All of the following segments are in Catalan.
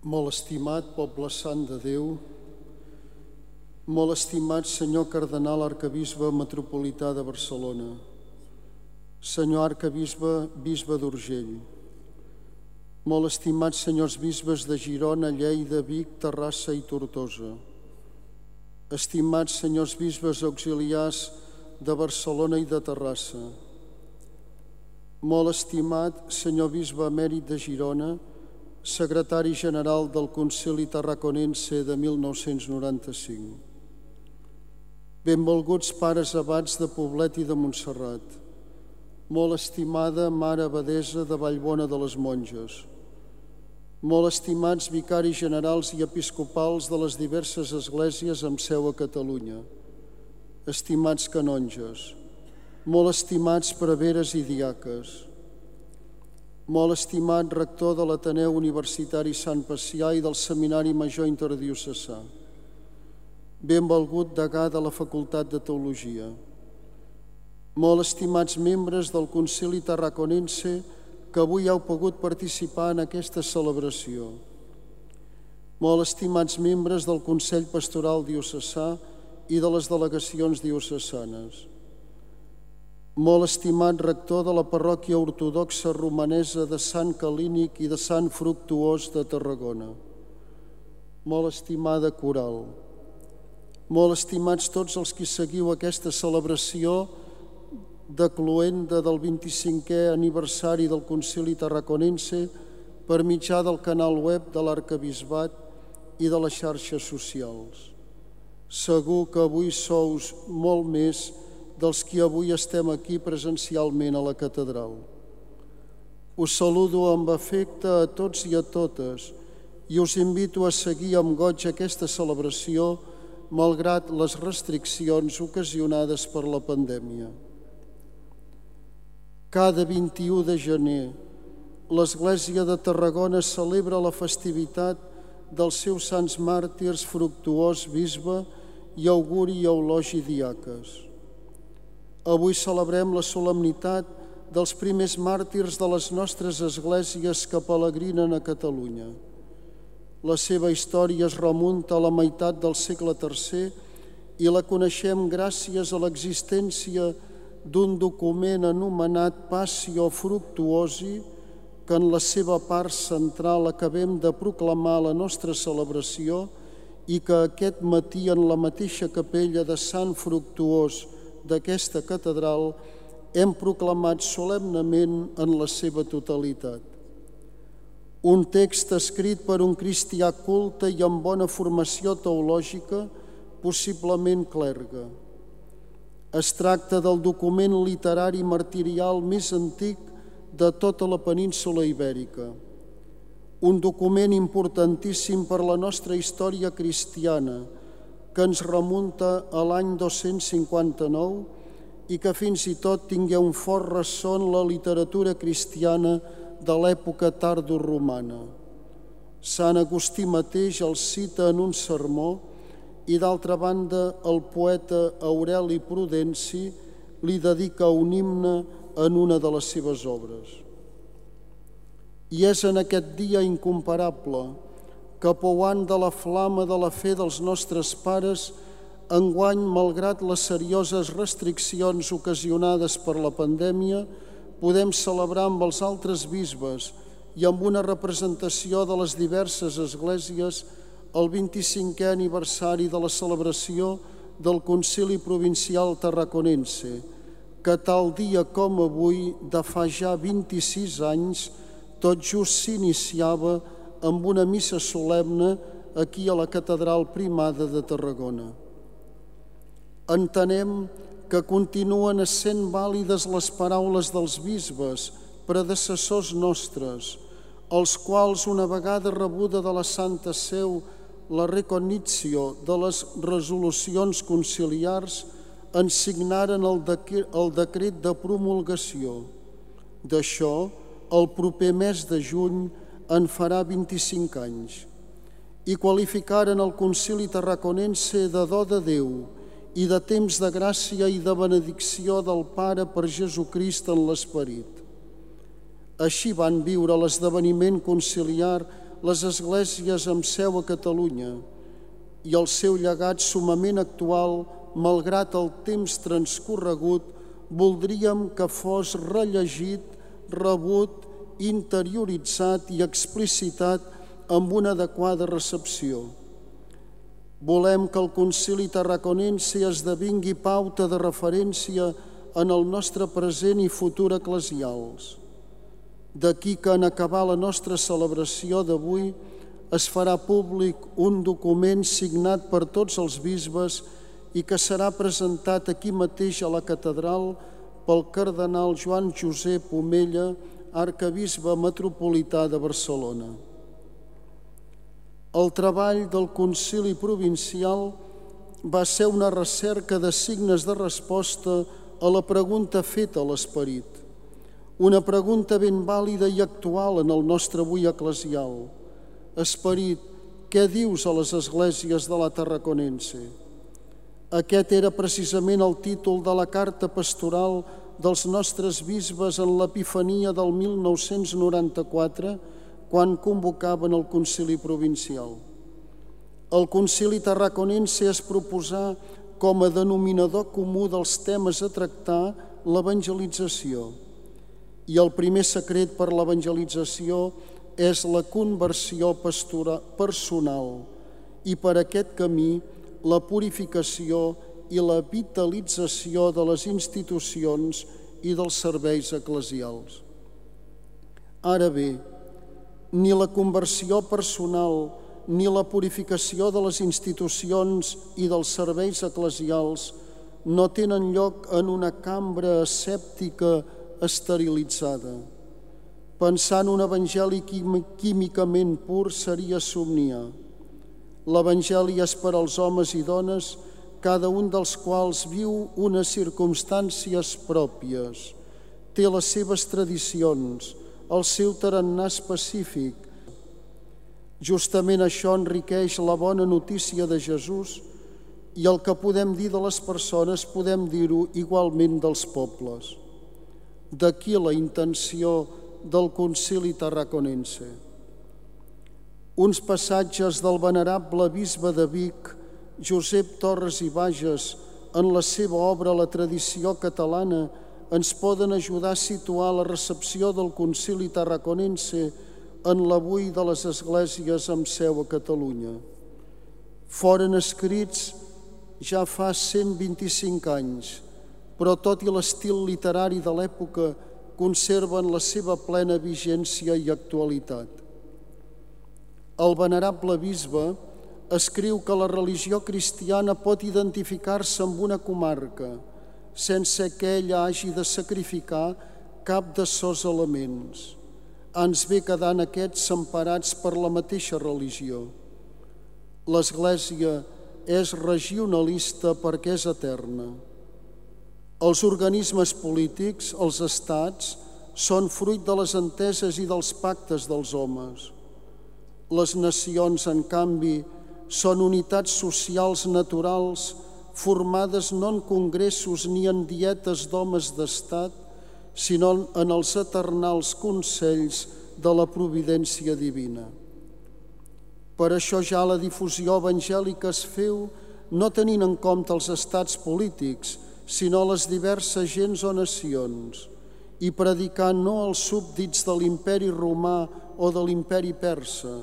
Molt estimat poble sant de Déu, molt estimat senyor cardenal arcabisbe metropolità de Barcelona, senyor arcabisbe, bisbe d'Urgell, molt estimats senyors bisbes de Girona, Lleida, Vic, Terrassa i Tortosa, estimats senyors bisbes auxiliars de Barcelona i de Terrassa, molt estimat senyor bisbe emèrit de Girona, secretari general del Concili Tarraconense de 1995. Benvolguts pares abats de Poblet i de Montserrat, molt estimada mare abadesa de Vallbona de les Monges, molt estimats vicaris generals i episcopals de les diverses esglésies amb seu a Catalunya, estimats canonges, molt estimats preveres i diaques, molt estimat rector de l'Ateneu Universitari Sant Pacià i del Seminari Major Interdiocesà, benvolgut degà de la Facultat de Teologia, molt estimats membres del Concili Tarraconense que avui heu pogut participar en aquesta celebració, molt estimats membres del Consell Pastoral Diocesà i de les delegacions diocesanes, molt estimat rector de la parròquia ortodoxa romanesa de Sant Calínic i de Sant Fructuós de Tarragona, molt estimada coral, molt estimats tots els que seguiu aquesta celebració de cloenda del 25è aniversari del Concili Tarraconense per mitjà del canal web de l'Arcabisbat i de les xarxes socials. Segur que avui sous molt més dels qui avui estem aquí presencialment a la catedral. Us saludo amb afecte a tots i a totes i us invito a seguir amb goig aquesta celebració malgrat les restriccions ocasionades per la pandèmia. Cada 21 de gener, l'Església de Tarragona celebra la festivitat dels seus sants màrtirs fructuós bisbe i auguri i eulogi diaques. Avui celebrem la solemnitat dels primers màrtirs de les nostres esglésies que pelegrinen a Catalunya. La seva història es remunta a la meitat del segle III i la coneixem gràcies a l'existència d'un document anomenat Passio Fructuosi que en la seva part central acabem de proclamar la nostra celebració i que aquest matí en la mateixa capella de Sant Fructuós d'aquesta catedral hem proclamat solemnament en la seva totalitat. Un text escrit per un cristià culte i amb bona formació teològica, possiblement clergue. Es tracta del document literari martirial més antic de tota la península ibèrica. Un document importantíssim per la nostra història cristiana, que ens remunta a l'any 259 i que fins i tot tingué un fort ressò en la literatura cristiana de l'època tardoromana. Sant Agustí mateix el cita en un sermó i d'altra banda el poeta Aureli Prudenci li dedica un himne en una de les seves obres. I és en aquest dia incomparable que pouant de la flama de la fe dels nostres pares, enguany, malgrat les serioses restriccions ocasionades per la pandèmia, podem celebrar amb els altres bisbes i amb una representació de les diverses esglésies el 25è aniversari de la celebració del Concili Provincial Tarraconense, que tal dia com avui, de fa ja 26 anys, tot just s'iniciava amb una missa solemne aquí a la Catedral Primada de Tarragona. Entenem que continuen sent vàlides les paraules dels bisbes, predecessors nostres, els quals, una vegada rebuda de la Santa Seu la reconitio de les resolucions conciliars, en signaren el, el decret de promulgació. D'això, el proper mes de juny, en farà 25 anys i qualificaren el concili tarraconense de do de Déu i de temps de gràcia i de benedicció del Pare per Jesucrist en l'esperit. Així van viure l'esdeveniment conciliar les esglésies amb seu a Catalunya i el seu llegat sumament actual, malgrat el temps transcorregut, voldríem que fos rellegit, rebut, interioritzat i explicitat amb una adequada recepció. Volem que el concili tarraconense esdevingui pauta de referència en el nostre present i futur eclesials. D'aquí que en acabar la nostra celebració d'avui es farà públic un document signat per tots els bisbes i que serà presentat aquí mateix a la catedral pel cardenal Joan Josep Omella, arcabisbe metropolità de Barcelona. El treball del concili provincial va ser una recerca de signes de resposta a la pregunta feta a l'esperit. Una pregunta ben vàlida i actual en el nostre avui eclesial. Esperit, què dius a les esglésies de la Tarraconense? Aquest era precisament el títol de la carta pastoral dels nostres bisbes en l'epifania del 1994, quan convocaven el concili provincial. El concili tarraconense es proposà com a denominador comú dels temes a tractar l'evangelització. I el primer secret per l'evangelització és la conversió personal i per aquest camí la purificació i la vitalització de les institucions i dels serveis eclesials. Ara bé, ni la conversió personal ni la purificació de les institucions i dels serveis eclesials no tenen lloc en una cambra escèptica esterilitzada. Pensar en un evangeli químicament pur seria somniar. L'evangeli és per als homes i dones que cada un dels quals viu unes circumstàncies pròpies, té les seves tradicions, el seu tarannà específic. Justament això enriqueix la bona notícia de Jesús i el que podem dir de les persones podem dir-ho igualment dels pobles. D'aquí la intenció del concili tarraconense. Uns passatges del venerable bisbe de Vic Josep Torres i Bages, en la seva obra La tradició catalana, ens poden ajudar a situar la recepció del concili tarraconense en l'avui de les esglésies amb seu a Catalunya. Foren escrits ja fa 125 anys, però tot i l'estil literari de l'època conserven la seva plena vigència i actualitat. El venerable bisbe, escriu que la religió cristiana pot identificar-se amb una comarca sense que ella hagi de sacrificar cap de sos elements. Ens ve quedant aquests emparats per la mateixa religió. L'Església és regionalista perquè és eterna. Els organismes polítics, els estats, són fruit de les enteses i dels pactes dels homes. Les nacions, en canvi, són unitats socials naturals formades no en congressos ni en dietes d'homes d'estat, sinó en els eternals consells de la providència divina. Per això ja la difusió evangèlica es feu no tenint en compte els estats polítics, sinó les diverses gens o nacions, i predicar no als súbdits de l'imperi romà o de l'imperi persa,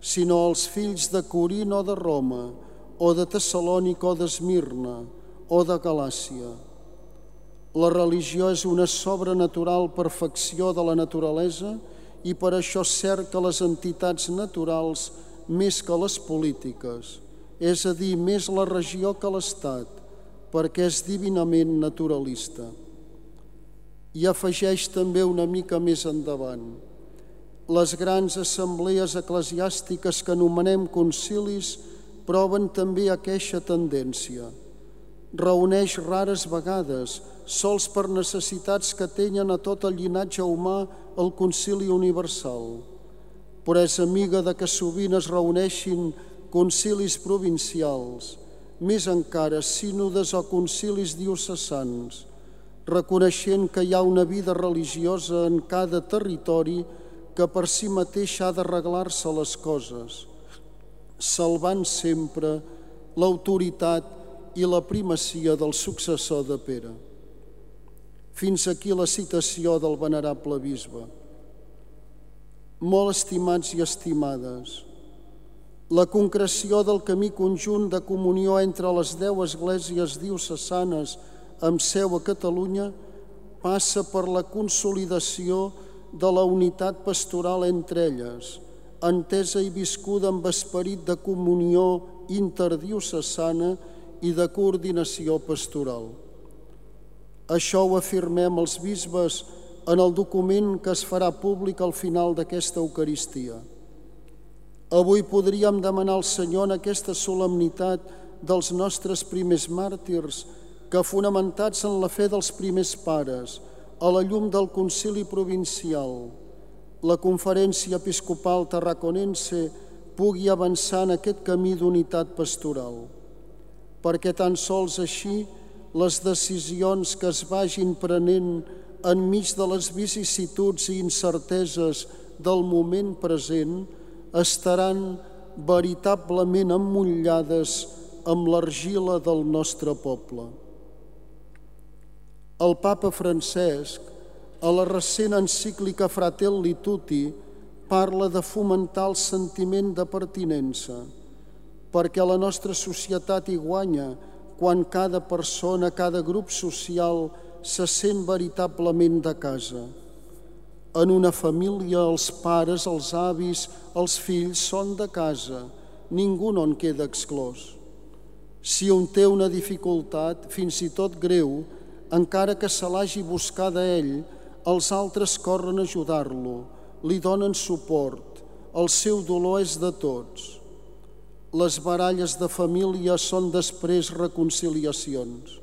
sinó els fills de Corint o de Roma, o de Tessalònica o d'Esmirna, o de Galàcia. La religió és una sobrenatural perfecció de la naturalesa i per això cerca les entitats naturals més que les polítiques, és a dir, més la regió que l'Estat, perquè és divinament naturalista. I afegeix també una mica més endavant – les grans assemblees eclesiàstiques que anomenem concilis proven també aquesta tendència. Reuneix rares vegades, sols per necessitats que tenyen a tot el llinatge humà el concili universal, però és amiga de que sovint es reuneixin concilis provincials, més encara sínodes o concilis diocesans, reconeixent que hi ha una vida religiosa en cada territori que per si mateix ha d'arreglar-se les coses, salvant sempre l'autoritat i la primacia del successor de Pere. Fins aquí la citació del venerable bisbe. Molt estimats i estimades, la concreció del camí conjunt de comunió entre les deu esglésies diocesanes amb seu a Catalunya passa per la consolidació de la unitat pastoral entre elles, entesa i viscuda amb esperit de comunió interdiocesana i de coordinació pastoral. Això ho afirmem els bisbes en el document que es farà públic al final d'aquesta Eucaristia. Avui podríem demanar al Senyor en aquesta solemnitat dels nostres primers màrtirs que, fonamentats en la fe dels primers pares, a la llum del concili provincial, la conferència episcopal tarraconense pugui avançar en aquest camí d'unitat pastoral, perquè tan sols així les decisions que es vagin prenent enmig de les vicissituds i incerteses del moment present estaran veritablement emmullades amb l'argila del nostre poble. El papa Francesc, a la recent encíclica Fratelli Tutti, parla de fomentar el sentiment de pertinença, perquè la nostra societat hi guanya quan cada persona, cada grup social se sent veritablement de casa. En una família els pares, els avis, els fills són de casa, ningú no en queda exclòs. Si un té una dificultat, fins i tot greu, encara que se l'hagi buscada ell, els altres corren a ajudar-lo, li donen suport, el seu dolor és de tots les baralles de família són després reconciliacions.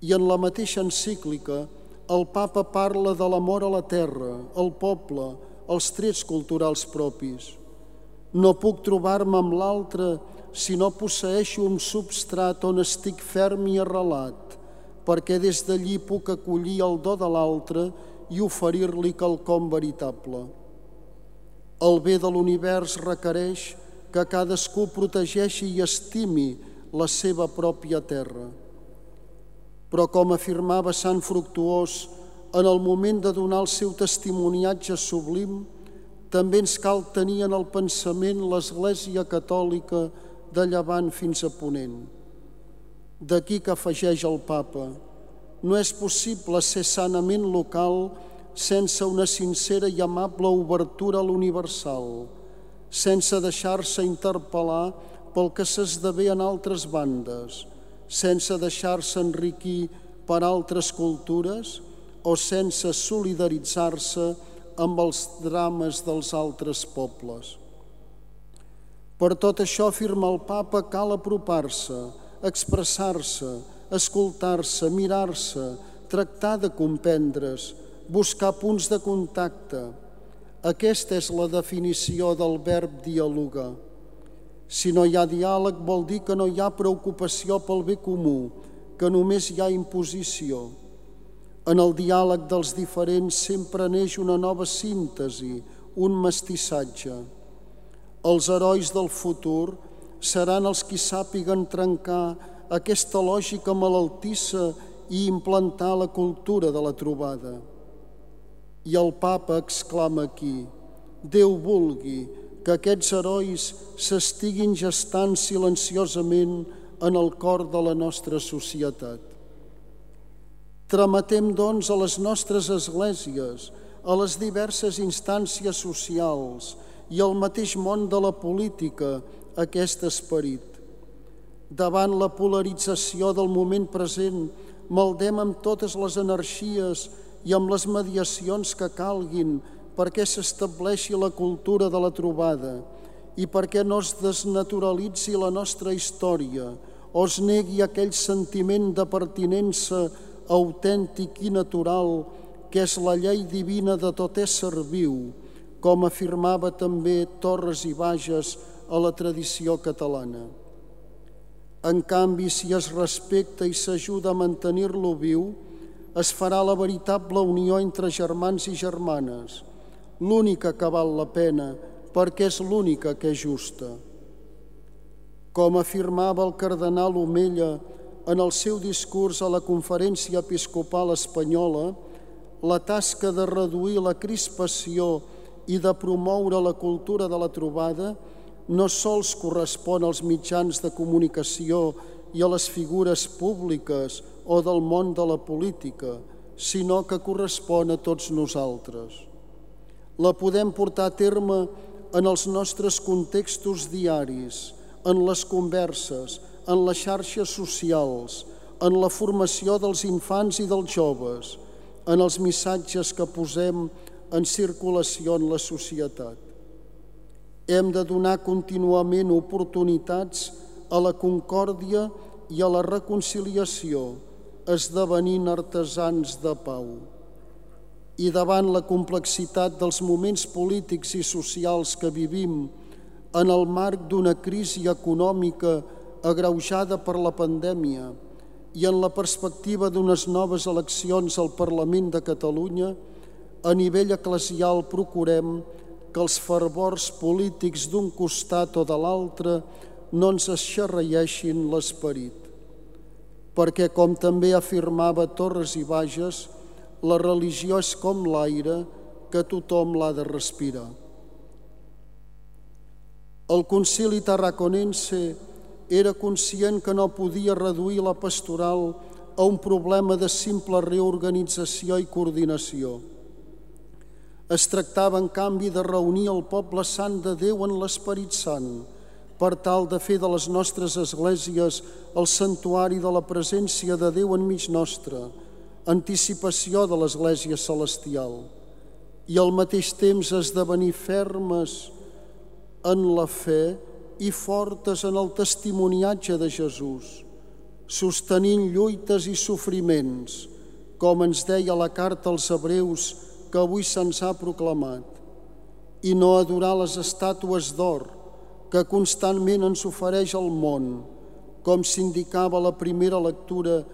I en la mateixa encíclica, el papa parla de l'amor a la terra, al poble, els trets culturals propis. No puc trobar-me amb l'altre si no posseixo un substrat on estic ferm i arrelat, perquè des d'allí puc acollir el do de l'altre i oferir-li quelcom veritable. El bé de l'univers requereix que cadascú protegeixi i estimi la seva pròpia terra. Però com afirmava Sant Fructuós, en el moment de donar el seu testimoniatge sublim, també ens cal tenir en el pensament l'Església Catòlica de llevant fins a Ponent. D'aquí que afegeix el papa, no és possible ser sanament local sense una sincera i amable obertura a l'universal, sense deixar-se interpel·lar pel que s'esdevé en altres bandes, sense deixar-se enriquir per altres cultures o sense solidaritzar-se amb els drames dels altres pobles. Per tot això, afirma el papa, cal apropar-se, expressar-se, escoltar-se, mirar-se, tractar de comprendre's, buscar punts de contacte, aquesta és la definició del verb dialogar. Si no hi ha diàleg vol dir que no hi ha preocupació pel bé comú, que només hi ha imposició. En el diàleg dels diferents sempre neix una nova síntesi, un mestissatge. Els herois del futur seran els qui sàpiguen trencar aquesta lògica malaltissa i implantar la cultura de la trobada. I el papa exclama aquí, Déu vulgui que aquests herois s'estiguin gestant silenciosament en el cor de la nostra societat. Tramatem, doncs, a les nostres esglésies, a les diverses instàncies socials i al mateix món de la política aquest esperit. Davant la polarització del moment present, maldem amb totes les energies i amb les mediacions que calguin perquè s'estableixi la cultura de la trobada i perquè no es desnaturalitzi la nostra història o es negui aquell sentiment de pertinença autèntic i natural que és la llei divina de tot ésser viu, com afirmava també Torres i Bages a la tradició catalana. En canvi, si es respecta i s'ajuda a mantenir-lo viu, es farà la veritable unió entre germans i germanes, l'única que val la pena, perquè és l'única que és justa. Com afirmava el cardenal Omella en el seu discurs a la Conferència Episcopal Espanyola, la tasca de reduir la crispació i de promoure la cultura de la trobada no sols correspon als mitjans de comunicació i a les figures públiques o del món de la política, sinó que correspon a tots nosaltres. La podem portar a terme en els nostres contextos diaris, en les converses, en les xarxes socials, en la formació dels infants i dels joves, en els missatges que posem en circulació en la societat. Hem de donar contínuament oportunitats a la concòrdia i a la reconciliació, esdevenint artesans de pau. I davant la complexitat dels moments polítics i socials que vivim en el marc d'una crisi econòmica agreujada per la pandèmia i en la perspectiva d'unes noves eleccions al Parlament de Catalunya, a nivell eclesial procurem que els fervors polítics d'un costat o de l'altre no ens esxerreieixin l'esperit. Perquè, com també afirmava Torres i Bages, la religió és com l'aire que tothom l'ha de respirar. El concili tarraconense era conscient que no podia reduir la pastoral a un problema de simple reorganització i coordinació. Es tractava, en canvi, de reunir el poble sant de Déu en l'Esperit Sant, per tal de fer de les nostres esglésies el santuari de la presència de Déu enmig nostre, anticipació de l'Església celestial, i al mateix temps esdevenir fermes en la fe i fortes en el testimoniatge de Jesús, sostenint lluites i sofriments, com ens deia la carta als hebreus que avui se'ns ha proclamat, i no adorar les estàtues d'or que constantment ens ofereix el món, com s'indicava la primera lectura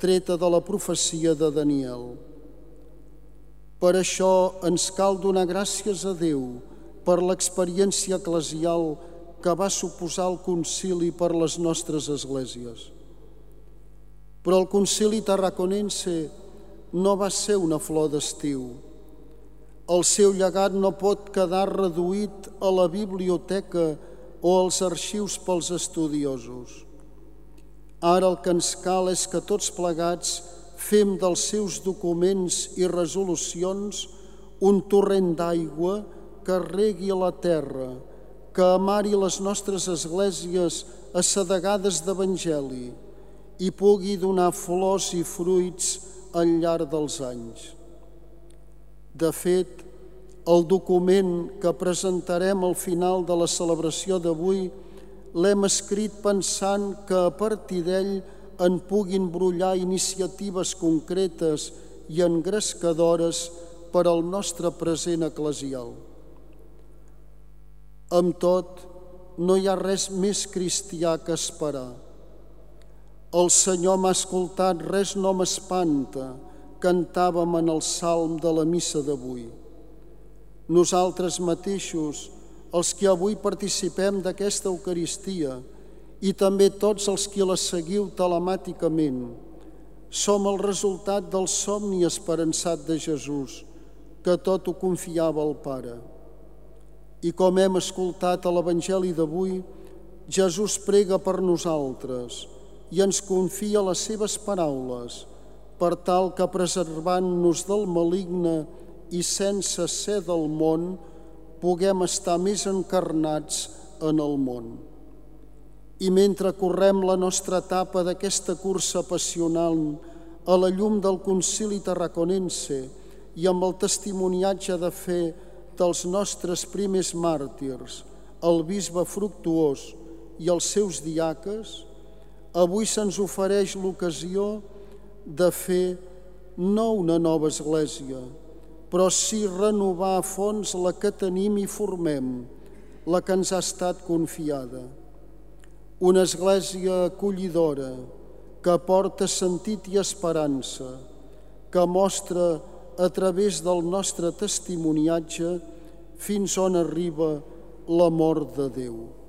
treta de la profecia de Daniel. Per això ens cal donar gràcies a Déu per l'experiència eclesial que va suposar el concili per les nostres esglésies. Però el concili tarraconense no va ser una flor d'estiu. El seu llegat no pot quedar reduït a la biblioteca o als arxius pels estudiosos. Ara el que ens cal és que tots plegats fem dels seus documents i resolucions un torrent d'aigua que regui la terra, que amari les nostres esglésies assedegades d'Evangeli i pugui donar flors i fruits al llarg dels anys. De fet, el document que presentarem al final de la celebració d'avui l'hem escrit pensant que a partir d'ell en puguin brollar iniciatives concretes i engrescadores per al nostre present eclesial. Amb tot, no hi ha res més cristià que esperar. El Senyor m'ha escoltat, res no m'espanta, cantàvem en el salm de la missa d'avui. Nosaltres mateixos, els que avui participem d'aquesta Eucaristia i també tots els que la seguiu telemàticament, som el resultat del somni esperançat de Jesús, que tot ho confiava al Pare. I com hem escoltat a l'Evangeli d'avui, Jesús prega per nosaltres i ens confia les seves paraules per tal que preservant-nos del maligne i sense ser del món, puguem estar més encarnats en el món. I mentre correm la nostra etapa d'aquesta cursa passional a la llum del concili tarraconense i amb el testimoniatge de fer dels nostres primers màrtirs, el bisbe Fructuós i els seus diaques, avui se'ns ofereix l'ocasió de fer no una nova església, però sí renovar a fons la que tenim i formem, la que ens ha estat confiada. Una església acollidora, que porta sentit i esperança, que mostra a través del nostre testimoniatge fins on arriba la mort de Déu.